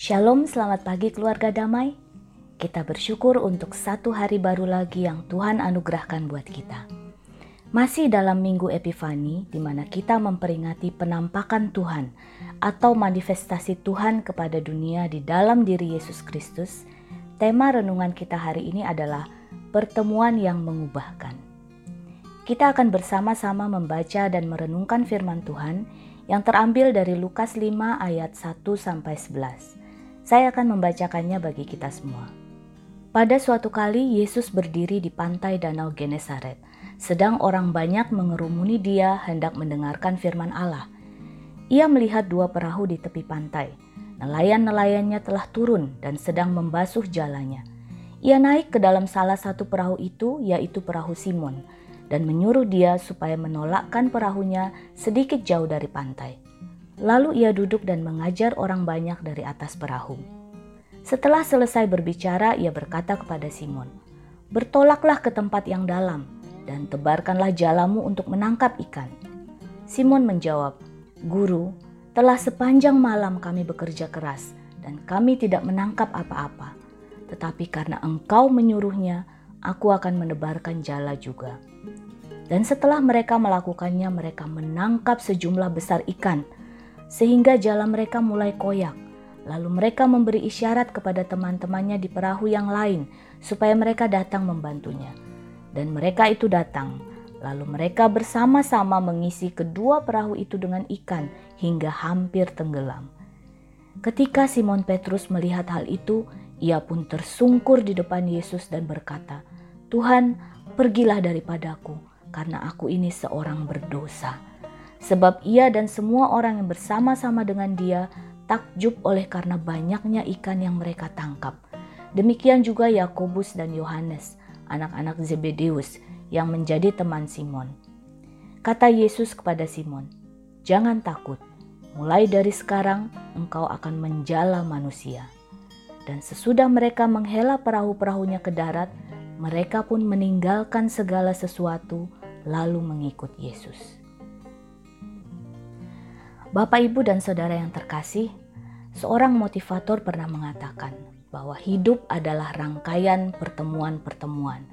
Shalom, selamat pagi keluarga damai. Kita bersyukur untuk satu hari baru lagi yang Tuhan anugerahkan buat kita. Masih dalam minggu Epifani, di mana kita memperingati penampakan Tuhan atau manifestasi Tuhan kepada dunia di dalam diri Yesus Kristus, tema renungan kita hari ini adalah pertemuan yang mengubahkan. Kita akan bersama-sama membaca dan merenungkan firman Tuhan yang terambil dari Lukas 5 ayat 1 sampai 11. Saya akan membacakannya bagi kita semua. Pada suatu kali Yesus berdiri di pantai Danau Genesaret, sedang orang banyak mengerumuni dia hendak mendengarkan firman Allah. Ia melihat dua perahu di tepi pantai. Nelayan-nelayannya telah turun dan sedang membasuh jalannya. Ia naik ke dalam salah satu perahu itu, yaitu perahu Simon, dan menyuruh dia supaya menolakkan perahunya sedikit jauh dari pantai. Lalu ia duduk dan mengajar orang banyak dari atas perahu. Setelah selesai berbicara, ia berkata kepada Simon, "Bertolaklah ke tempat yang dalam dan tebarkanlah jalamu untuk menangkap ikan." Simon menjawab, "Guru, telah sepanjang malam kami bekerja keras dan kami tidak menangkap apa-apa. Tetapi karena engkau menyuruhnya, aku akan menebarkan jala juga." Dan setelah mereka melakukannya, mereka menangkap sejumlah besar ikan sehingga jalan mereka mulai koyak. Lalu mereka memberi isyarat kepada teman-temannya di perahu yang lain supaya mereka datang membantunya. Dan mereka itu datang. Lalu mereka bersama-sama mengisi kedua perahu itu dengan ikan hingga hampir tenggelam. Ketika Simon Petrus melihat hal itu, ia pun tersungkur di depan Yesus dan berkata, "Tuhan, pergilah daripadaku, karena aku ini seorang berdosa." Sebab ia dan semua orang yang bersama-sama dengan dia takjub oleh karena banyaknya ikan yang mereka tangkap. Demikian juga Yakobus dan Yohanes, anak-anak Zebedeus yang menjadi teman Simon. Kata Yesus kepada Simon, "Jangan takut, mulai dari sekarang engkau akan menjala manusia." Dan sesudah mereka menghela perahu-perahunya ke darat, mereka pun meninggalkan segala sesuatu lalu mengikut Yesus. Bapak, ibu, dan saudara yang terkasih, seorang motivator pernah mengatakan bahwa hidup adalah rangkaian pertemuan-pertemuan,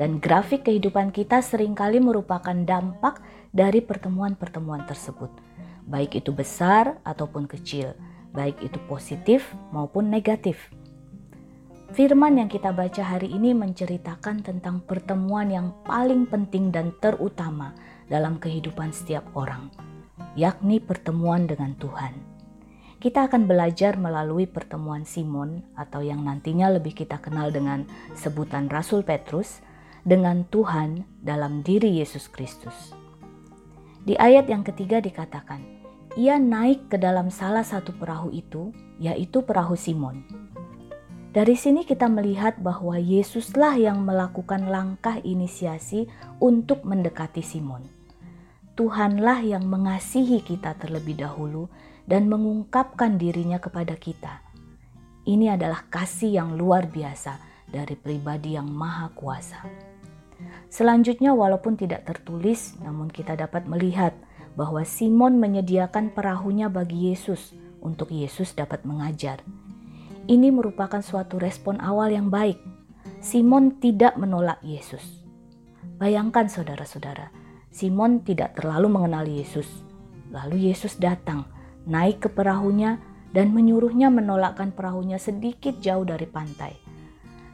dan grafik kehidupan kita sering kali merupakan dampak dari pertemuan-pertemuan tersebut, baik itu besar ataupun kecil, baik itu positif maupun negatif. Firman yang kita baca hari ini menceritakan tentang pertemuan yang paling penting dan terutama dalam kehidupan setiap orang yakni pertemuan dengan Tuhan. Kita akan belajar melalui pertemuan Simon atau yang nantinya lebih kita kenal dengan sebutan Rasul Petrus dengan Tuhan dalam diri Yesus Kristus. Di ayat yang ketiga dikatakan, ia naik ke dalam salah satu perahu itu, yaitu perahu Simon. Dari sini kita melihat bahwa Yesuslah yang melakukan langkah inisiasi untuk mendekati Simon. Tuhanlah yang mengasihi kita terlebih dahulu dan mengungkapkan dirinya kepada kita. Ini adalah kasih yang luar biasa dari pribadi yang maha kuasa. Selanjutnya walaupun tidak tertulis namun kita dapat melihat bahwa Simon menyediakan perahunya bagi Yesus untuk Yesus dapat mengajar. Ini merupakan suatu respon awal yang baik. Simon tidak menolak Yesus. Bayangkan saudara-saudara, Simon tidak terlalu mengenal Yesus. Lalu Yesus datang, naik ke perahunya, dan menyuruhnya menolakkan perahunya sedikit jauh dari pantai.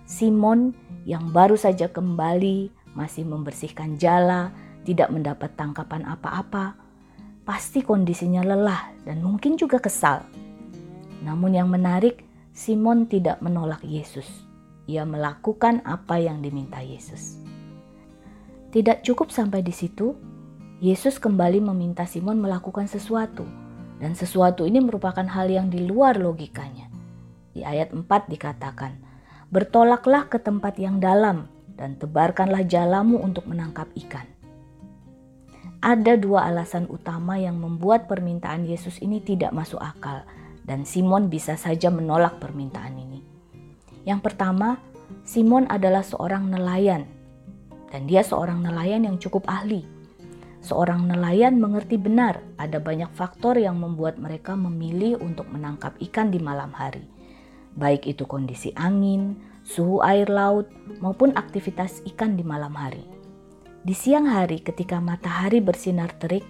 Simon yang baru saja kembali, masih membersihkan jala, tidak mendapat tangkapan apa-apa, pasti kondisinya lelah dan mungkin juga kesal. Namun, yang menarik, Simon tidak menolak Yesus. Ia melakukan apa yang diminta Yesus. Tidak cukup sampai di situ, Yesus kembali meminta Simon melakukan sesuatu, dan sesuatu ini merupakan hal yang di luar logikanya. Di ayat 4 dikatakan, "Bertolaklah ke tempat yang dalam dan tebarkanlah jalamu untuk menangkap ikan." Ada dua alasan utama yang membuat permintaan Yesus ini tidak masuk akal, dan Simon bisa saja menolak permintaan ini. Yang pertama, Simon adalah seorang nelayan dan dia seorang nelayan yang cukup ahli. Seorang nelayan mengerti benar ada banyak faktor yang membuat mereka memilih untuk menangkap ikan di malam hari. baik itu kondisi angin, suhu air laut, maupun aktivitas ikan di malam hari. Di siang hari, ketika matahari bersinar terik,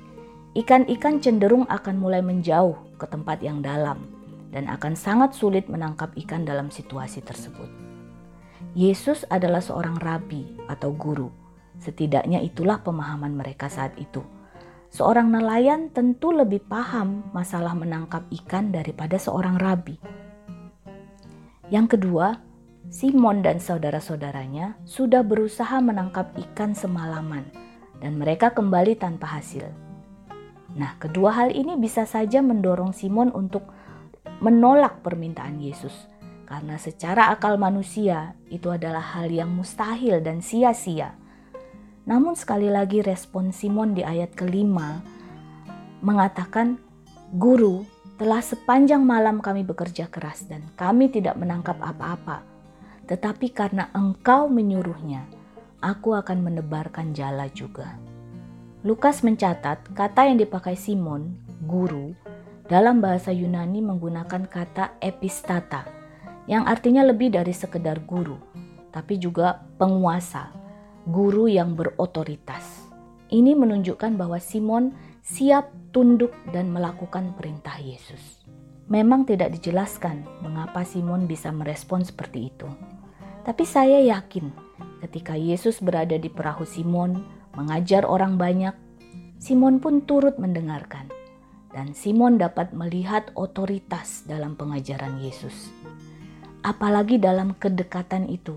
ikan-ikan cenderung akan mulai menjauh ke tempat yang dalam dan akan sangat sulit menangkap ikan dalam situasi tersebut. Yesus adalah seorang rabi atau guru. Setidaknya itulah pemahaman mereka saat itu. Seorang nelayan tentu lebih paham masalah menangkap ikan daripada seorang rabi. Yang kedua, Simon dan saudara-saudaranya sudah berusaha menangkap ikan semalaman dan mereka kembali tanpa hasil. Nah, kedua hal ini bisa saja mendorong Simon untuk menolak permintaan Yesus karena secara akal manusia itu adalah hal yang mustahil dan sia-sia. Namun sekali lagi respon Simon di ayat kelima mengatakan, Guru, telah sepanjang malam kami bekerja keras dan kami tidak menangkap apa-apa tetapi karena engkau menyuruhnya, aku akan menebarkan jala juga. Lukas mencatat kata yang dipakai Simon, guru, dalam bahasa Yunani menggunakan kata epistata, yang artinya lebih dari sekedar guru, tapi juga penguasa, guru yang berotoritas. Ini menunjukkan bahwa Simon siap tunduk dan melakukan perintah Yesus. Memang tidak dijelaskan mengapa Simon bisa merespon seperti itu. Tapi saya yakin ketika Yesus berada di perahu Simon mengajar orang banyak, Simon pun turut mendengarkan. Dan Simon dapat melihat otoritas dalam pengajaran Yesus. Apalagi dalam kedekatan itu,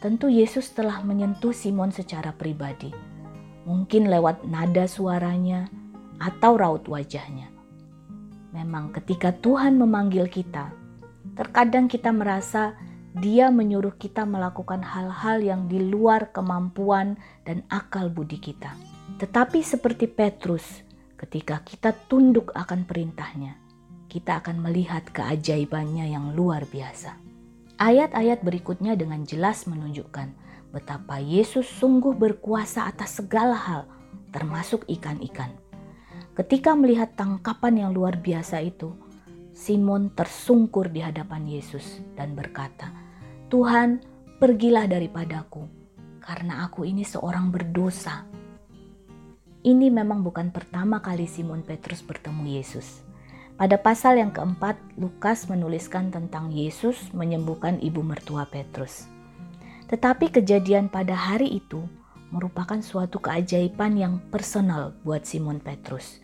tentu Yesus telah menyentuh Simon secara pribadi. Mungkin lewat nada suaranya atau raut wajahnya. Memang ketika Tuhan memanggil kita, terkadang kita merasa dia menyuruh kita melakukan hal-hal yang di luar kemampuan dan akal budi kita. Tetapi seperti Petrus, ketika kita tunduk akan perintahnya, kita akan melihat keajaibannya yang luar biasa. Ayat-ayat berikutnya dengan jelas menunjukkan betapa Yesus sungguh berkuasa atas segala hal, termasuk ikan-ikan. Ketika melihat tangkapan yang luar biasa itu, Simon tersungkur di hadapan Yesus dan berkata, Tuhan, pergilah daripadaku, karena aku ini seorang berdosa. Ini memang bukan pertama kali Simon Petrus bertemu Yesus. Pada pasal yang keempat, Lukas menuliskan tentang Yesus menyembuhkan ibu mertua Petrus. Tetapi kejadian pada hari itu merupakan suatu keajaiban yang personal buat Simon Petrus.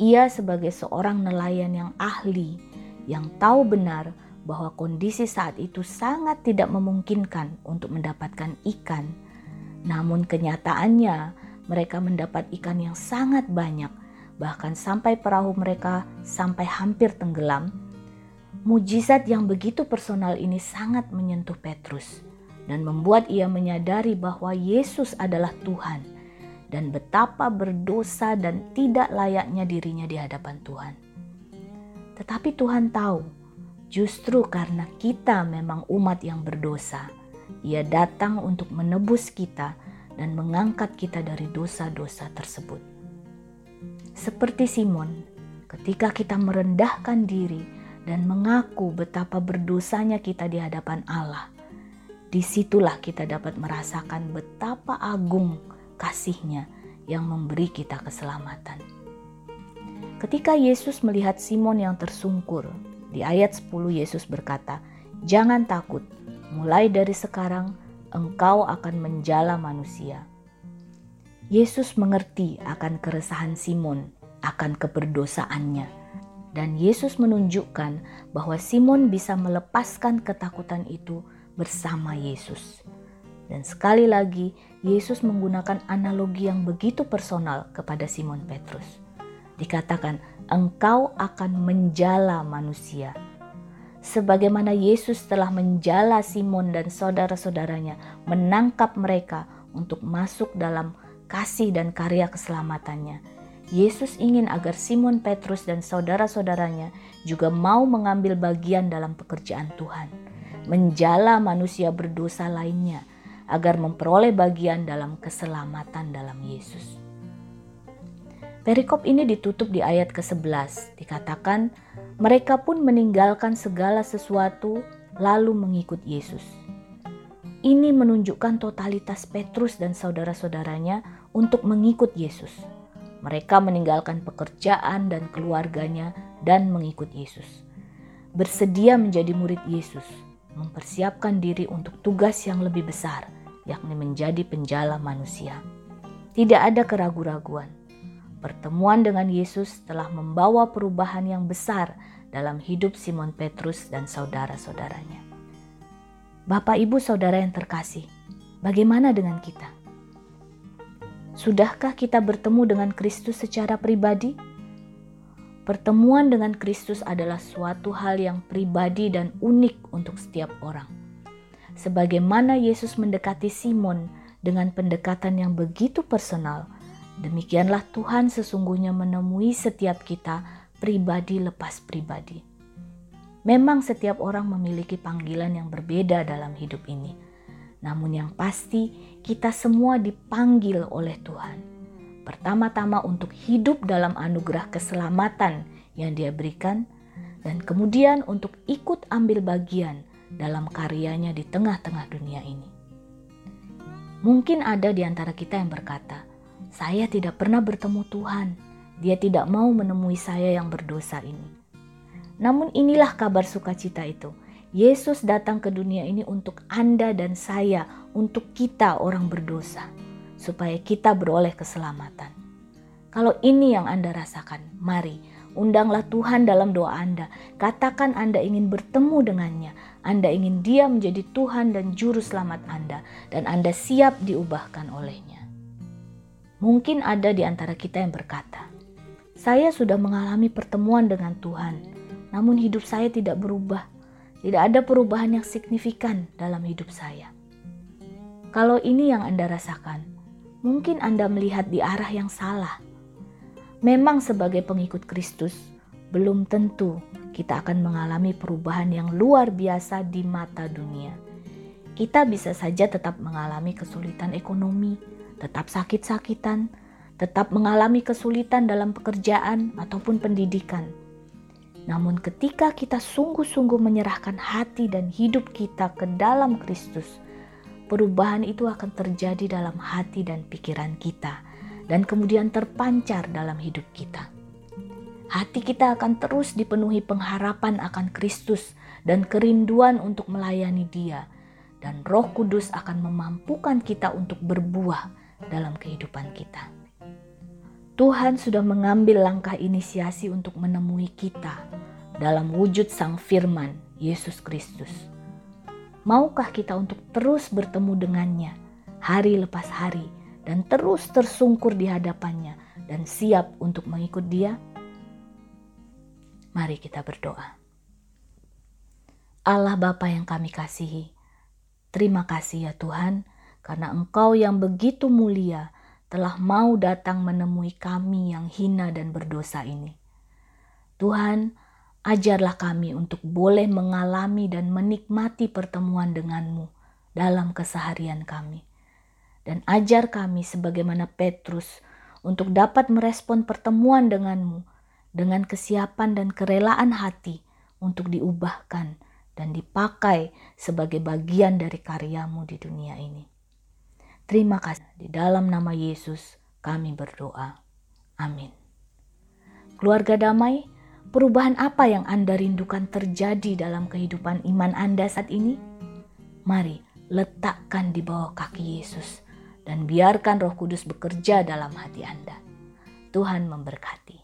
Ia sebagai seorang nelayan yang ahli, yang tahu benar bahwa kondisi saat itu sangat tidak memungkinkan untuk mendapatkan ikan. Namun kenyataannya mereka mendapat ikan yang sangat banyak, bahkan sampai perahu mereka sampai hampir tenggelam. Mujizat yang begitu personal ini sangat menyentuh Petrus dan membuat ia menyadari bahwa Yesus adalah Tuhan dan betapa berdosa dan tidak layaknya dirinya di hadapan Tuhan. Tetapi Tuhan tahu Justru karena kita memang umat yang berdosa, Ia datang untuk menebus kita dan mengangkat kita dari dosa-dosa tersebut. Seperti Simon, ketika kita merendahkan diri dan mengaku betapa berdosanya kita di hadapan Allah, di situlah kita dapat merasakan betapa agung kasihnya yang memberi kita keselamatan. Ketika Yesus melihat Simon yang tersungkur di ayat 10 Yesus berkata, "Jangan takut, mulai dari sekarang engkau akan menjala manusia." Yesus mengerti akan keresahan Simon, akan keberdosaannya, dan Yesus menunjukkan bahwa Simon bisa melepaskan ketakutan itu bersama Yesus. Dan sekali lagi, Yesus menggunakan analogi yang begitu personal kepada Simon Petrus. Dikatakan, engkau akan menjala manusia. Sebagaimana Yesus telah menjala Simon dan saudara-saudaranya, menangkap mereka untuk masuk dalam kasih dan karya keselamatannya. Yesus ingin agar Simon Petrus dan saudara-saudaranya juga mau mengambil bagian dalam pekerjaan Tuhan, menjala manusia berdosa lainnya agar memperoleh bagian dalam keselamatan dalam Yesus. Perikop ini ditutup di ayat ke-11. Dikatakan, mereka pun meninggalkan segala sesuatu lalu mengikut Yesus. Ini menunjukkan totalitas Petrus dan saudara-saudaranya untuk mengikut Yesus. Mereka meninggalkan pekerjaan dan keluarganya dan mengikut Yesus. Bersedia menjadi murid Yesus, mempersiapkan diri untuk tugas yang lebih besar, yakni menjadi penjala manusia. Tidak ada keraguan-raguan Pertemuan dengan Yesus telah membawa perubahan yang besar dalam hidup Simon Petrus dan saudara-saudaranya. Bapak, ibu, saudara yang terkasih, bagaimana dengan kita? Sudahkah kita bertemu dengan Kristus secara pribadi? Pertemuan dengan Kristus adalah suatu hal yang pribadi dan unik untuk setiap orang. Sebagaimana Yesus mendekati Simon dengan pendekatan yang begitu personal, Demikianlah Tuhan sesungguhnya menemui setiap kita pribadi lepas pribadi. Memang setiap orang memiliki panggilan yang berbeda dalam hidup ini. Namun yang pasti kita semua dipanggil oleh Tuhan. Pertama-tama untuk hidup dalam anugerah keselamatan yang dia berikan dan kemudian untuk ikut ambil bagian dalam karyanya di tengah-tengah dunia ini. Mungkin ada di antara kita yang berkata, saya tidak pernah bertemu Tuhan. Dia tidak mau menemui saya yang berdosa ini. Namun inilah kabar sukacita itu. Yesus datang ke dunia ini untuk Anda dan saya, untuk kita orang berdosa, supaya kita beroleh keselamatan. Kalau ini yang Anda rasakan, mari undanglah Tuhan dalam doa Anda. Katakan Anda ingin bertemu dengannya, Anda ingin Dia menjadi Tuhan dan Juru Selamat Anda, dan Anda siap diubahkan olehnya. Mungkin ada di antara kita yang berkata, "Saya sudah mengalami pertemuan dengan Tuhan, namun hidup saya tidak berubah. Tidak ada perubahan yang signifikan dalam hidup saya." Kalau ini yang Anda rasakan, mungkin Anda melihat di arah yang salah. Memang, sebagai pengikut Kristus, belum tentu kita akan mengalami perubahan yang luar biasa di mata dunia. Kita bisa saja tetap mengalami kesulitan ekonomi, tetap sakit-sakitan, tetap mengalami kesulitan dalam pekerjaan ataupun pendidikan. Namun, ketika kita sungguh-sungguh menyerahkan hati dan hidup kita ke dalam Kristus, perubahan itu akan terjadi dalam hati dan pikiran kita, dan kemudian terpancar dalam hidup kita. Hati kita akan terus dipenuhi pengharapan akan Kristus dan kerinduan untuk melayani Dia, dan Roh Kudus akan memampukan kita untuk berbuah dalam kehidupan kita. Tuhan sudah mengambil langkah inisiasi untuk menemui kita dalam wujud Sang Firman, Yesus Kristus. Maukah kita untuk terus bertemu dengannya hari lepas hari dan terus tersungkur di hadapannya dan siap untuk mengikut dia? Mari kita berdoa. Allah Bapa yang kami kasihi, terima kasih ya Tuhan karena Engkau yang begitu mulia telah mau datang menemui kami yang hina dan berdosa ini. Tuhan, ajarlah kami untuk boleh mengalami dan menikmati pertemuan denganmu dalam keseharian kami. Dan ajar kami sebagaimana Petrus untuk dapat merespon pertemuan denganmu dengan kesiapan dan kerelaan hati untuk diubahkan dan dipakai sebagai bagian dari karyamu di dunia ini. Terima kasih. Di dalam nama Yesus kami berdoa. Amin. Keluarga damai, perubahan apa yang Anda rindukan terjadi dalam kehidupan iman Anda saat ini? Mari letakkan di bawah kaki Yesus dan biarkan Roh Kudus bekerja dalam hati Anda. Tuhan memberkati.